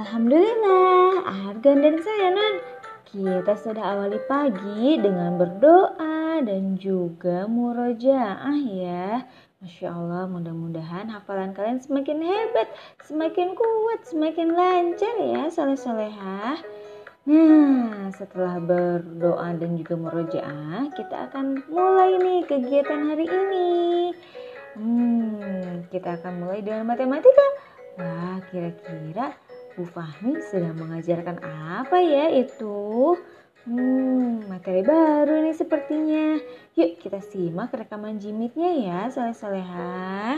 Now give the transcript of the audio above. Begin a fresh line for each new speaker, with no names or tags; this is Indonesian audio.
Alhamdulillah, Argan dan saya Non. Kita sudah awali pagi dengan berdoa dan juga murojaah ya. Masya Allah, mudah-mudahan hafalan kalian semakin hebat, semakin kuat, semakin lancar ya, soleh-solehah. Nah, setelah berdoa dan juga murojaah, kita akan mulai nih kegiatan hari ini. Hmm, kita akan mulai dengan matematika. Wah, kira-kira Bu Fahmi sedang mengajarkan apa ya itu? Hmm, materi baru nih sepertinya. Yuk kita simak rekaman jimitnya ya, soleh-solehah.